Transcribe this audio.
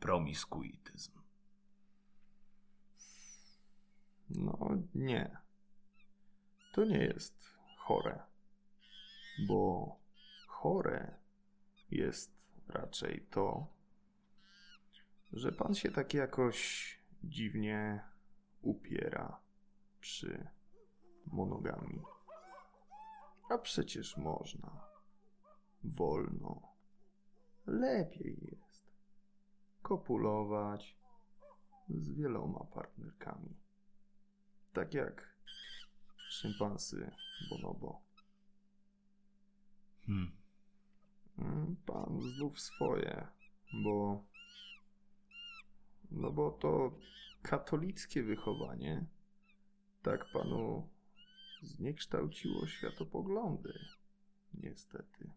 promiskuityzm. No nie. To nie jest chore. Bo chore jest raczej to, że pan się tak jakoś dziwnie upiera przy monogami. A przecież można. Wolno. Lepiej kopulować z wieloma partnerkami. Tak jak szympansy bonobo. Hmm. Mm, Pan znów swoje, bo. No bo to katolickie wychowanie tak panu zniekształciło światopoglądy. Niestety.